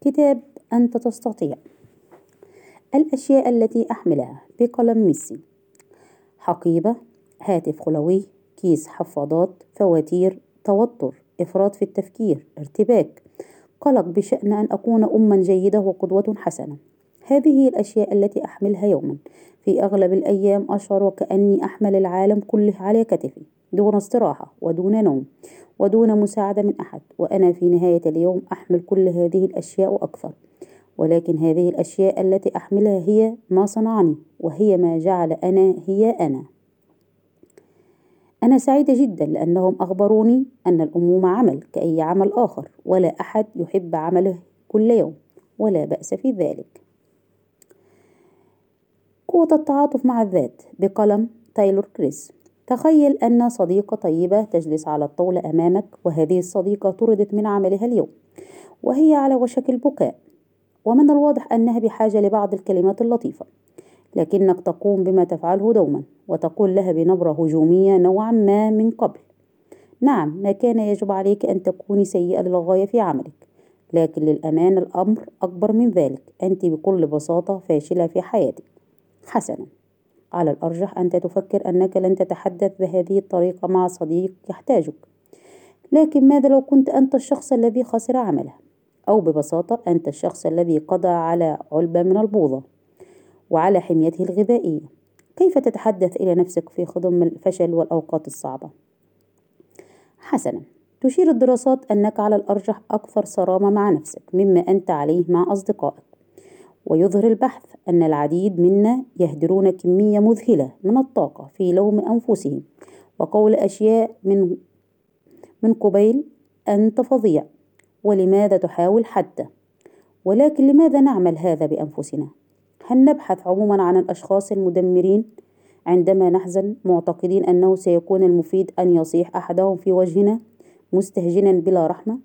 كتاب أنت تستطيع. الأشياء التي أحملها بقلم ميسي. حقيبة هاتف خلوي كيس حفاضات فواتير توتر إفراط في التفكير ارتباك. قلق بشأن أن أكون أما جيدة وقدوة حسنة. هذه الأشياء التي أحملها يوما. في أغلب الأيام أشعر وكأني أحمل العالم كله على كتفي دون استراحة ودون نوم ودون مساعدة من أحد. وأنا في نهاية اليوم أحمل كل هذه الأشياء وأكثر ولكن هذه الأشياء التي أحملها هي ما صنعني وهي ما جعل أنا هي أنا. أنا سعيدة جدا لأنهم أخبروني أن الأمومة عمل كأي عمل آخر ولا أحد يحب عمله كل يوم ولا بأس في ذلك. قوة التعاطف مع الذات بقلم تايلور كريس. تخيل أن صديقة طيبة تجلس على الطاولة أمامك وهذه الصديقة طردت من عملها اليوم وهي على وشك البكاء. ومن الواضح أنها بحاجة لبعض الكلمات اللطيفة لكنك تقوم بما تفعله دوما وتقول لها بنبرة هجومية نوعا ما من قبل. نعم ما كان يجب عليك أن تكوني سيئة للغاية في عملك لكن للأمانة الأمر أكبر من ذلك. أنت بكل بساطة فاشلة في حياتك. حسنا. على الأرجح أنت تفكر أنك لن تتحدث بهذه الطريقة مع صديق يحتاجك. لكن ماذا لو كنت أنت الشخص الذي خسر عمله؟ أو ببساطة أنت الشخص الذي قضى على علبة من البوظة وعلى حميته الغذائية. كيف تتحدث إلى نفسك في خضم الفشل والأوقات الصعبة؟ حسنا. تشير الدراسات أنك على الأرجح أكثر صرامة مع نفسك مما أنت عليه مع أصدقائك. ويظهر البحث أن العديد منا يهدرون كمية مذهلة من الطاقة في لوم أنفسهم وقول أشياء من من قبيل أنت فظيع ولماذا تحاول حتى؟ ولكن لماذا نعمل هذا بأنفسنا؟ هل نبحث عموما عن الأشخاص المدمرين؟ عندما نحزن معتقدين أنه سيكون المفيد أن يصيح أحدهم في وجهنا مستهجنا بلا رحمة؟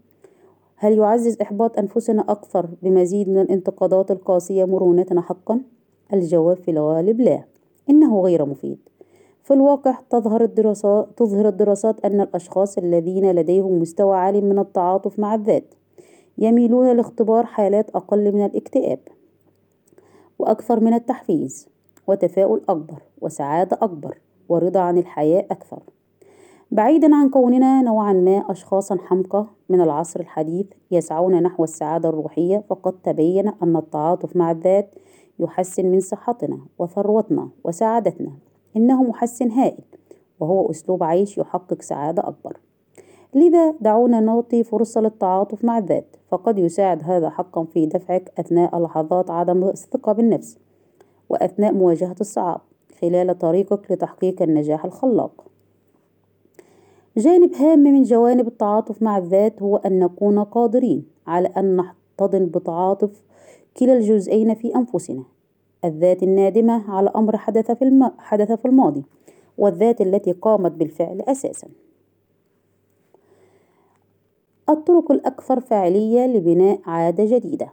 هل يعزز إحباط أنفسنا أكثر بمزيد من الانتقادات القاسية مرونتنا حقا؟ الجواب في الغالب لا إنه غير مفيد في الواقع تظهر الدراسات تظهر الدراسات أن الأشخاص الذين لديهم مستوى عالي من التعاطف مع الذات يميلون لاختبار حالات أقل من الاكتئاب وأكثر من التحفيز وتفاؤل أكبر وسعادة أكبر ورضا عن الحياة أكثر بعيدا عن كوننا نوعا ما أشخاصا حمقى من العصر الحديث يسعون نحو السعادة الروحية فقد تبين أن التعاطف مع الذات يحسن من صحتنا وثروتنا وسعادتنا. إنه محسن هائل وهو أسلوب عيش يحقق سعادة أكبر. لذا دعونا نعطي فرصة للتعاطف مع الذات فقد يساعد هذا حقا في دفعك أثناء لحظات عدم الثقة بالنفس وأثناء مواجهة الصعاب خلال طريقك لتحقيق النجاح الخلاق. جانب هام من جوانب التعاطف مع الذات هو أن نكون قادرين على أن نحتضن بتعاطف كلا الجزئين في أنفسنا. الذات النادمة على أمر حدث في, الم... حدث في الماضي والذات التي قامت بالفعل أساسا. الطرق الأكثر فاعلية لبناء عادة جديدة.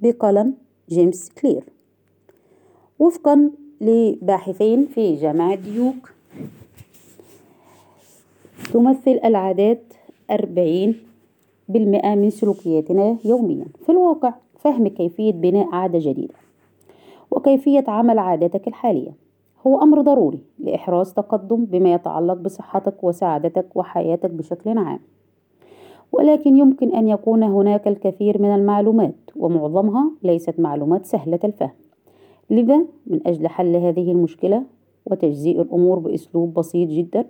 بقلم جيمس كلير. وفقا لباحثين في جامعة ديوك تمثل العادات أربعين بالمئة من سلوكياتنا يوميا. في الواقع فهم كيفية بناء عادة جديدة وكيفية عمل عادتك الحالية هو أمر ضروري لإحراز تقدم بما يتعلق بصحتك وسعادتك وحياتك بشكل عام. ولكن يمكن أن يكون هناك الكثير من المعلومات ومعظمها ليست معلومات سهلة الفهم. لذا من أجل حل هذه المشكلة وتجزيء الأمور بأسلوب بسيط جدا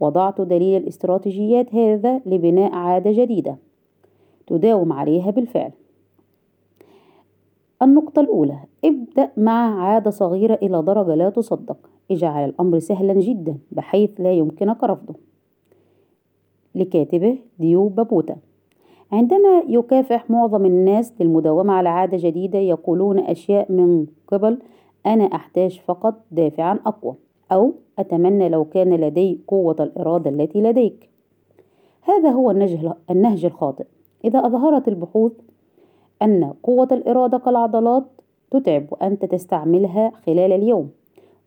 وضعت دليل الاستراتيجيات هذا لبناء عادة جديدة تداوم عليها بالفعل. النقطة الأولى ابدأ مع عادة صغيرة إلى درجة لا تصدق. اجعل الأمر سهلا جدا بحيث لا يمكنك رفضه. لكاتبه ديو بابوتا عندما يكافح معظم الناس للمداومة على عادة جديدة يقولون أشياء من قبل أنا أحتاج فقط دافعا أقوى. أو أتمنى لو كان لدي قوة الإرادة التي لديك. هذا هو النهج الخاطئ. إذا أظهرت البحوث أن قوة الإرادة كالعضلات تتعب وأنت تستعملها خلال اليوم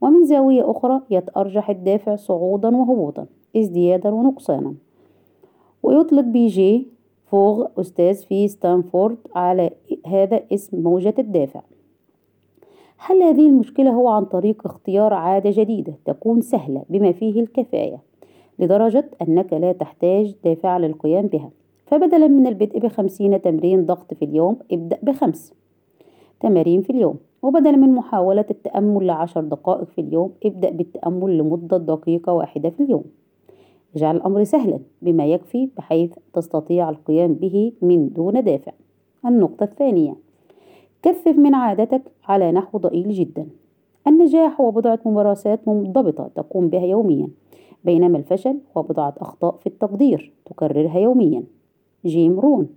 ومن زاوية أخرى يتأرجح الدافع صعودا وهبوطا ازديادا ونقصانا. ويطلق بيجي فوغ أستاذ في ستانفورد على هذا اسم موجة الدافع. حل هذه المشكلة هو عن طريق اختيار عادة جديدة تكون سهلة بما فيه الكفاية؟ لدرجة أنك لا تحتاج دافع للقيام بها. فبدلا من البدء بخمسين تمرين ضغط في اليوم ابدأ بخمس تمارين في اليوم. وبدلا من محاولة التأمل لعشر دقائق في اليوم ابدأ بالتأمل لمدة دقيقة واحدة في اليوم. اجعل الأمر سهلا بما يكفي بحيث تستطيع القيام به من دون دافع. النقطة الثانية. كثف من عادتك على نحو ضئيل جدا. النجاح هو بضعة ممارسات منضبطة تقوم بها يوميا بينما الفشل هو بضعة أخطاء في التقدير تكررها يوميا. جيم رون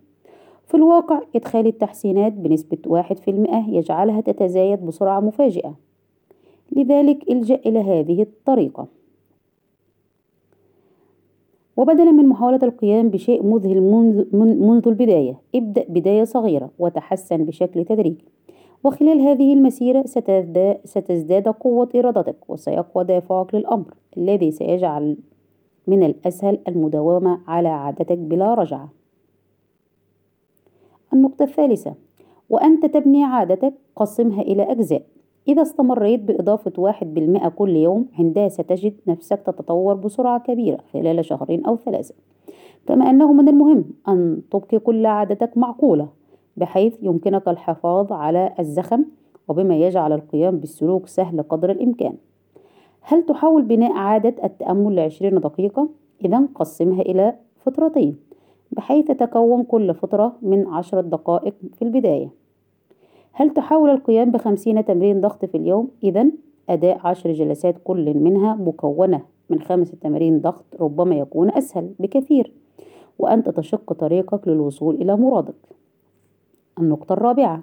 في الواقع إدخال التحسينات بنسبة واحد في المئة يجعلها تتزايد بسرعة مفاجئة. لذلك إلجأ إلى هذه الطريقة. وبدلا من محاولة القيام بشيء مذهل منذ, منذ البداية ابدأ بداية صغيرة وتحسن بشكل تدريجي. وخلال هذه المسيرة ستزداد قوة إرادتك وسيقوى دافعك للأمر الذي سيجعل من الأسهل المداومة على عادتك بلا رجعة. النقطة الثالثة وأنت تبني عادتك قسمها إلى أجزاء. إذا استمريت بإضافة واحد بالمئة كل يوم عندها ستجد نفسك تتطور بسرعة كبيرة خلال شهرين أو ثلاثة. كما أنه من المهم أن تبقي كل عادتك معقولة بحيث يمكنك الحفاظ على الزخم وبما يجعل القيام بالسلوك سهل قدر الإمكان. هل تحاول بناء عادة التأمل لعشرين دقيقة؟ إذا قسمها إلى فترتين بحيث تتكون كل فترة من عشرة دقائق في البداية. هل تحاول القيام بخمسين تمرين ضغط في اليوم؟ إذا أداء عشر جلسات كل منها مكونة من خمس تمارين ضغط ربما يكون أسهل بكثير وأنت تشق طريقك للوصول إلى مرادك. النقطة الرابعة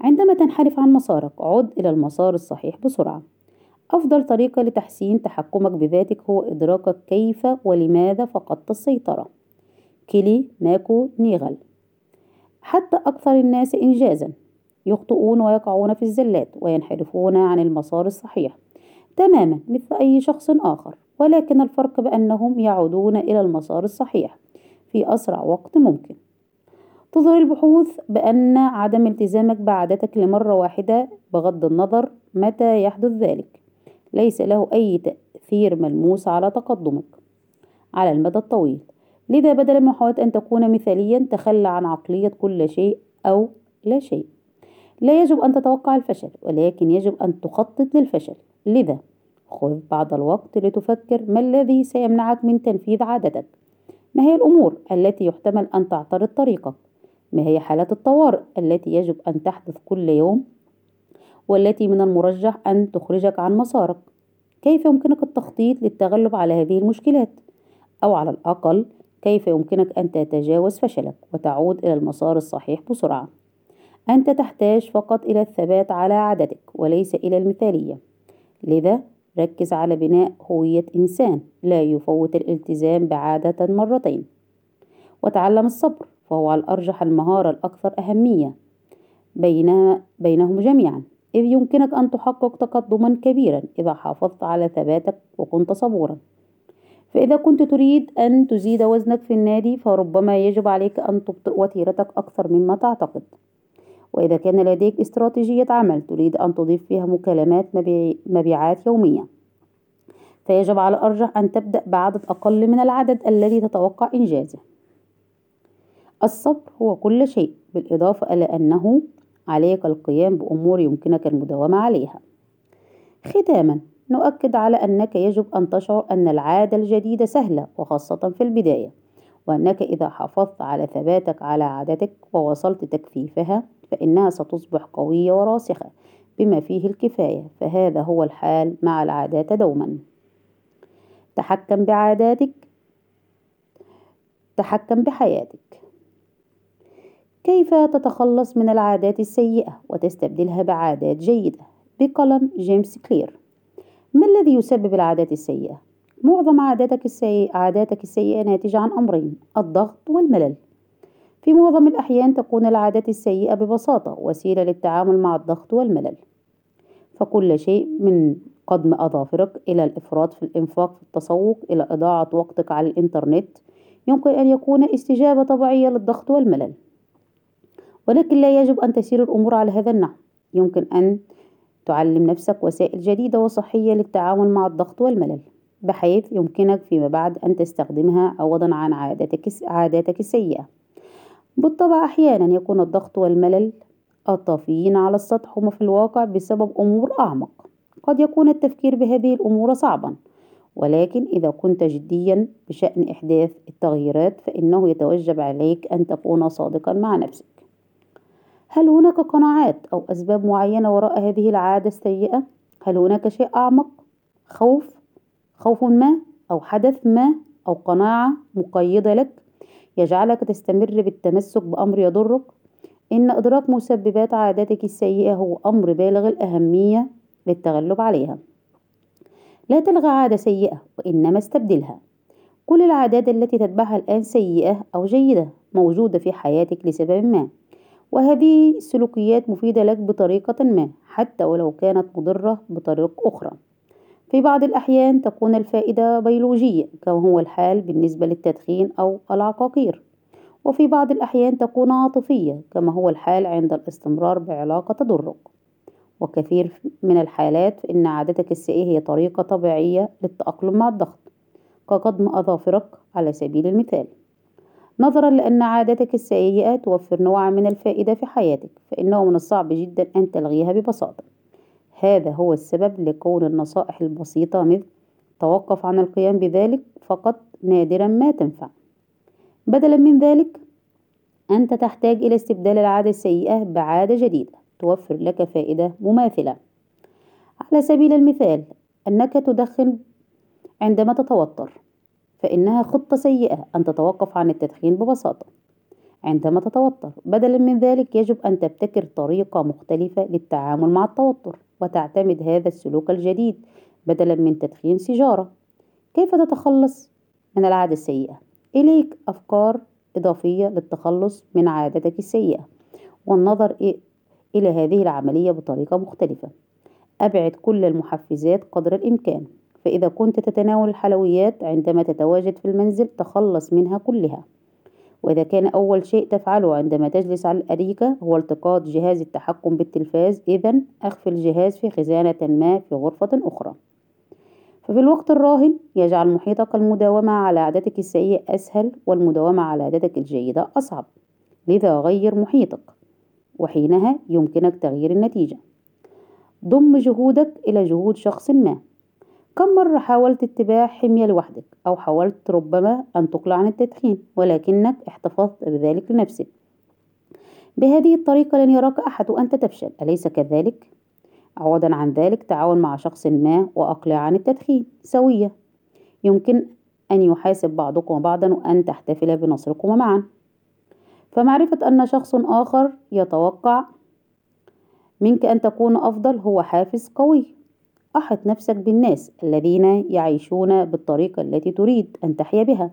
عندما تنحرف عن مسارك عد إلى المسار الصحيح بسرعة. أفضل طريقة لتحسين تحكمك بذاتك هو إدراكك كيف ولماذا فقدت السيطرة. كيلي ماكو نيغل. حتى أكثر الناس إنجازا. يخطئون ويقعون في الزلات وينحرفون عن المسار الصحيح تماما مثل أي شخص آخر ولكن الفرق بأنهم يعودون إلى المسار الصحيح في أسرع وقت ممكن. تظهر البحوث بأن عدم التزامك بعادتك لمرة واحدة بغض النظر متى يحدث ذلك. ليس له أي تأثير ملموس على تقدمك. على المدى الطويل لذا بدلا من محاولة أن تكون مثاليا تخلى عن عقلية كل شيء أو لا شيء. لا يجب أن تتوقع الفشل ولكن يجب أن تخطط للفشل. لذا خذ بعض الوقت لتفكر ما الذي سيمنعك من تنفيذ عادتك. ما هي الأمور التي يحتمل أن تعترض طريقك؟ ما هي حالات الطوارئ التي يجب أن تحدث كل يوم؟ والتي من المرجح أن تخرجك عن مسارك؟ كيف يمكنك التخطيط للتغلب على هذه المشكلات؟ أو على الأقل كيف يمكنك أن تتجاوز فشلك وتعود إلى المسار الصحيح بسرعة؟ أنت تحتاج فقط إلى الثبات على عادتك وليس إلى المثالية. لذا ركز على بناء هوية إنسان لا يفوت الالتزام بعادة مرتين. وتعلم الصبر فهو على الأرجح المهارة الأكثر أهمية. بين بينهم جميعا إذ يمكنك أن تحقق تقدما كبيرا إذا حافظت على ثباتك وكنت صبورا. فإذا كنت تريد أن تزيد وزنك في النادي فربما يجب عليك أن تبطئ وتيرتك أكثر مما تعتقد. وإذا كان لديك استراتيجية عمل تريد أن تضيف فيها مكالمات مبيعات يومية فيجب على الأرجح أن تبدأ بعدد أقل من العدد الذي تتوقع إنجازه. الصبر هو كل شيء بالإضافة إلى أنه عليك القيام بأمور يمكنك المداومة عليها. ختاما نؤكد على أنك يجب أن تشعر أن العادة الجديدة سهلة وخاصة في البداية وأنك إذا حافظت على ثباتك على عادتك ووصلت تكثيفها فإنها ستصبح قوية وراسخة بما فيه الكفاية فهذا هو الحال مع العادات دوما. تحكم بعاداتك. تحكم بحياتك. كيف تتخلص من العادات السيئة وتستبدلها بعادات جيدة؟ بقلم جيمس كلير. ما الذي يسبب العادات السيئة؟ معظم عاداتك السيئة, عاداتك السيئة ناتجة عن أمرين الضغط والملل. في معظم الأحيان تكون العادات السيئة ببساطة وسيلة للتعامل مع الضغط والملل. فكل شيء من قدم أظافرك إلى الإفراط في الإنفاق في التسوق إلى إضاعة وقتك على الإنترنت يمكن أن يكون استجابة طبيعية للضغط والملل. ولكن لا يجب أن تسير الأمور على هذا النحو. يمكن أن تعلم نفسك وسائل جديدة وصحية للتعامل مع الضغط والملل بحيث يمكنك فيما بعد أن تستخدمها عوضا عن عاداتك, عاداتك السيئة. بالطبع أحيانا يكون الضغط والملل الطافيين على السطح هم في الواقع بسبب أمور أعمق قد يكون التفكير بهذه الأمور صعبا ولكن إذا كنت جديا بشأن إحداث التغييرات فإنه يتوجب عليك أن تكون صادقا مع نفسك هل هناك قناعات أو أسباب معينة وراء هذه العادة السيئة؟ هل هناك شيء أعمق؟ خوف؟ خوف ما أو حدث ما أو قناعة مقيدة لك يجعلك تستمر بالتمسك بأمر يضرك. إن إدراك مسببات عاداتك السيئة هو أمر بالغ الأهمية للتغلب عليها. لا تلغى عادة سيئة وإنما استبدلها. كل العادات التي تتبعها الآن سيئة أو جيدة موجودة في حياتك لسبب ما وهذه السلوكيات مفيدة لك بطريقة ما حتى ولو كانت مضرة بطريقة أخرى. في بعض الأحيان تكون الفائدة بيولوجية كما هو الحال بالنسبة للتدخين أو العقاقير. وفي بعض الأحيان تكون عاطفية كما هو الحال عند الاستمرار بعلاقة تضرك. وكثير من الحالات فإن عادتك السيئة هي طريقة طبيعية للتأقلم مع الضغط. كقضم أظافرك على سبيل المثال. نظرا لأن عادتك السيئة توفر نوعا من الفائدة في حياتك فإنه من الصعب جدا أن تلغيها ببساطة. هذا هو السبب لكون النصائح البسيطة مثل توقف عن القيام بذلك فقط نادرا ما تنفع. بدلا من ذلك أنت تحتاج إلى استبدال العادة السيئة بعادة جديدة توفر لك فائدة مماثلة. على سبيل المثال أنك تدخن عندما تتوتر فإنها خطة سيئة أن تتوقف عن التدخين ببساطة. عندما تتوتر بدلا من ذلك يجب أن تبتكر طريقة مختلفة للتعامل مع التوتر. وتعتمد هذا السلوك الجديد بدلا من تدخين سيجارة. كيف تتخلص؟ من العادة السيئة. إليك أفكار إضافية للتخلص من عادتك السيئة والنظر إلى هذه العملية بطريقة مختلفة. أبعد كل المحفزات قدر الإمكان فإذا كنت تتناول الحلويات عندما تتواجد في المنزل تخلص منها كلها. وإذا كان أول شيء تفعله عندما تجلس على الأريكة هو التقاط جهاز التحكم بالتلفاز. إذا أخفي الجهاز في خزانة ما في غرفة أخرى. ففي الوقت الراهن يجعل محيطك المداومة على عادتك السيئة أسهل والمداومة على عادتك الجيدة أصعب. لذا غير محيطك وحينها يمكنك تغيير النتيجة. ضم جهودك إلى جهود شخص ما. كم مرة حاولت اتباع حمية لوحدك؟ أو حاولت ربما أن تقلع عن التدخين ولكنك احتفظت بذلك لنفسك. بهذه الطريقة لن يراك أحد وأنت تفشل. أليس كذلك؟ عوضا عن ذلك تعاون مع شخص ما وأقلع عن التدخين. سوية. يمكن أن يحاسب بعضكم بعضا وأن تحتفل بنصركما معا. فمعرفة أن شخص آخر يتوقع منك أن تكون أفضل هو حافز قوي. أحط نفسك بالناس الذين يعيشون بالطريقة التي تريد أن تحيا بها.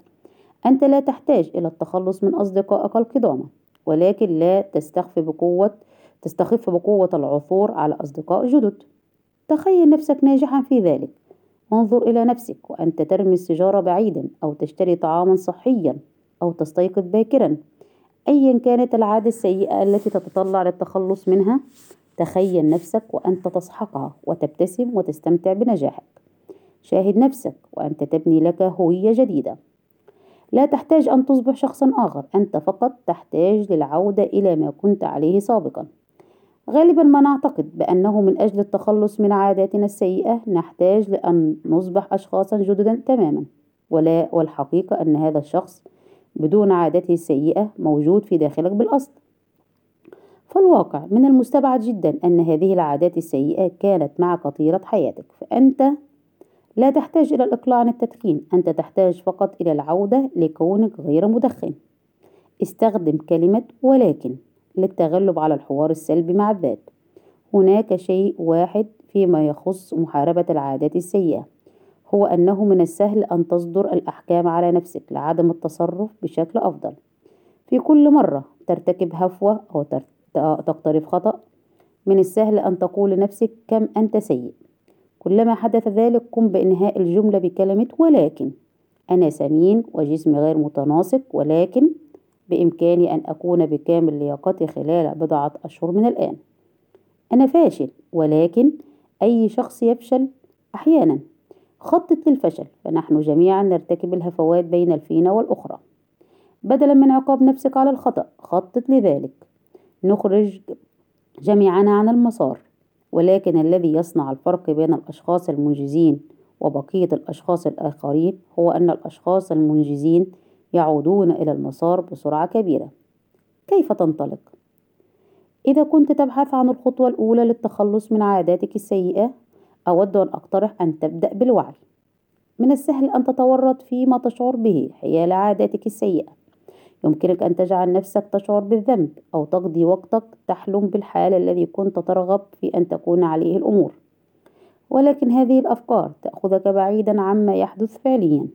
أنت لا تحتاج إلى التخلص من أصدقائك القدامى ولكن لا تستخف بقوة تستخف بقوة العثور على أصدقاء جدد. تخيل نفسك ناجحا في ذلك. انظر إلى نفسك وأنت ترمي السيجارة بعيدا أو تشتري طعاما صحيا أو تستيقظ باكرا. أيا كانت العادة السيئة التي تتطلع للتخلص منها؟ تخيل نفسك وأنت تسحقها وتبتسم وتستمتع بنجاحك. شاهد نفسك وأنت تبني لك هوية جديدة. لا تحتاج أن تصبح شخصا آخر أنت فقط تحتاج للعودة إلى ما كنت عليه سابقا. غالبا ما نعتقد بأنه من أجل التخلص من عاداتنا السيئة نحتاج لأن نصبح أشخاصا جددا تماما. ولا والحقيقة أن هذا الشخص بدون عادته السيئة موجود في داخلك بالأصل. فالواقع من المستبعد جدا أن هذه العادات السيئة كانت معك طيلة حياتك فأنت لا تحتاج إلى الإقلاع عن التدخين أنت تحتاج فقط إلى العودة لكونك غير مدخن. استخدم كلمة ولكن للتغلب على الحوار السلبي مع الذات. هناك شيء واحد فيما يخص محاربة العادات السيئة هو أنه من السهل أن تصدر الأحكام على نفسك لعدم التصرف بشكل أفضل. في كل مرة ترتكب هفوة أو تقترف خطأ من السهل أن تقول لنفسك كم أنت سيء. كلما حدث ذلك قم بإنهاء الجملة بكلمة ولكن أنا سمين وجسمي غير متناسق ولكن بإمكاني أن أكون بكامل لياقتي خلال بضعة أشهر من الآن. أنا فاشل ولكن أي شخص يفشل أحيانا. خطط للفشل فنحن جميعا نرتكب الهفوات بين الفينة والأخرى. بدلا من عقاب نفسك على الخطأ خطط لذلك. نخرج جميعنا عن المسار ولكن الذي يصنع الفرق بين الأشخاص المنجزين وبقية الأشخاص الآخرين هو أن الأشخاص المنجزين يعودون إلى المسار بسرعة كبيرة. كيف تنطلق؟ إذا كنت تبحث عن الخطوة الأولى للتخلص من عاداتك السيئة أود أن أقترح أن تبدأ بالوعي. من السهل أن تتورط فيما تشعر به حيال عاداتك السيئة. يمكنك أن تجعل نفسك تشعر بالذنب أو تقضي وقتك تحلم بالحال الذي كنت ترغب في أن تكون عليه الأمور ولكن هذه الأفكار تأخذك بعيدا عما يحدث فعليا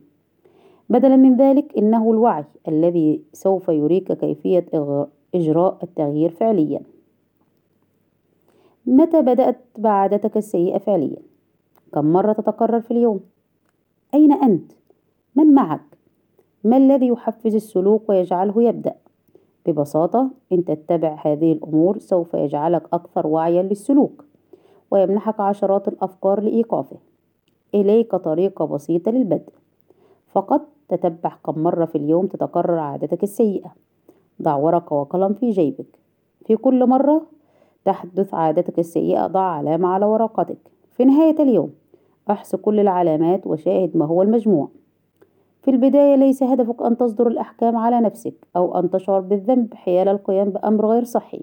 بدلا من ذلك إنه الوعي الذي سوف يريك كيفية إجراء التغيير فعليا متى بدأت بعادتك السيئة فعليا؟ كم مرة تتكرر في اليوم؟ أين أنت؟ من معك؟ ما الذي يحفز السلوك ويجعله يبدأ؟ ببساطة إن تتبع هذه الأمور سوف يجعلك أكثر وعيا للسلوك ويمنحك عشرات الأفكار لإيقافه. إليك طريقة بسيطة للبدء. فقط تتبع كم مرة في اليوم تتكرر عادتك السيئة. ضع ورقة وقلم في جيبك. في كل مرة تحدث عادتك السيئة ضع علامة على ورقتك في نهاية اليوم احص كل العلامات وشاهد ما هو المجموع. في البداية ليس هدفك أن تصدر الأحكام على نفسك أو أن تشعر بالذنب حيال القيام بأمر غير صحي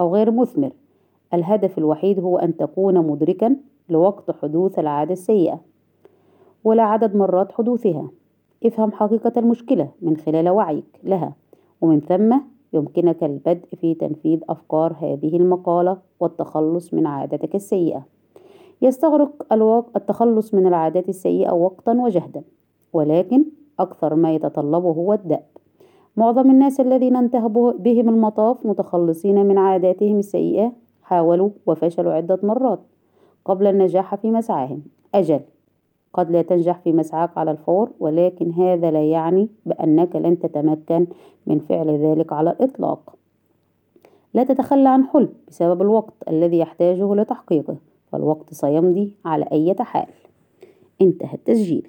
أو غير مثمر. الهدف الوحيد هو أن تكون مدركا لوقت حدوث العادة السيئة ولا عدد مرات حدوثها. افهم حقيقة المشكلة من خلال وعيك لها ومن ثم يمكنك البدء في تنفيذ أفكار هذه المقالة والتخلص من عادتك السيئة. يستغرق التخلص من العادات السيئة وقتا وجهدا ولكن أكثر ما يتطلبه هو الدأب. معظم الناس الذين انتهى بهم المطاف متخلصين من عاداتهم السيئة حاولوا وفشلوا عدة مرات قبل النجاح في مسعاهم. أجل قد لا تنجح في مسعاك على الفور ولكن هذا لا يعني بأنك لن تتمكن من فعل ذلك على الإطلاق. لا تتخلى عن حلم بسبب الوقت الذي يحتاجه لتحقيقه فالوقت سيمضي على أي حال. انتهى التسجيل.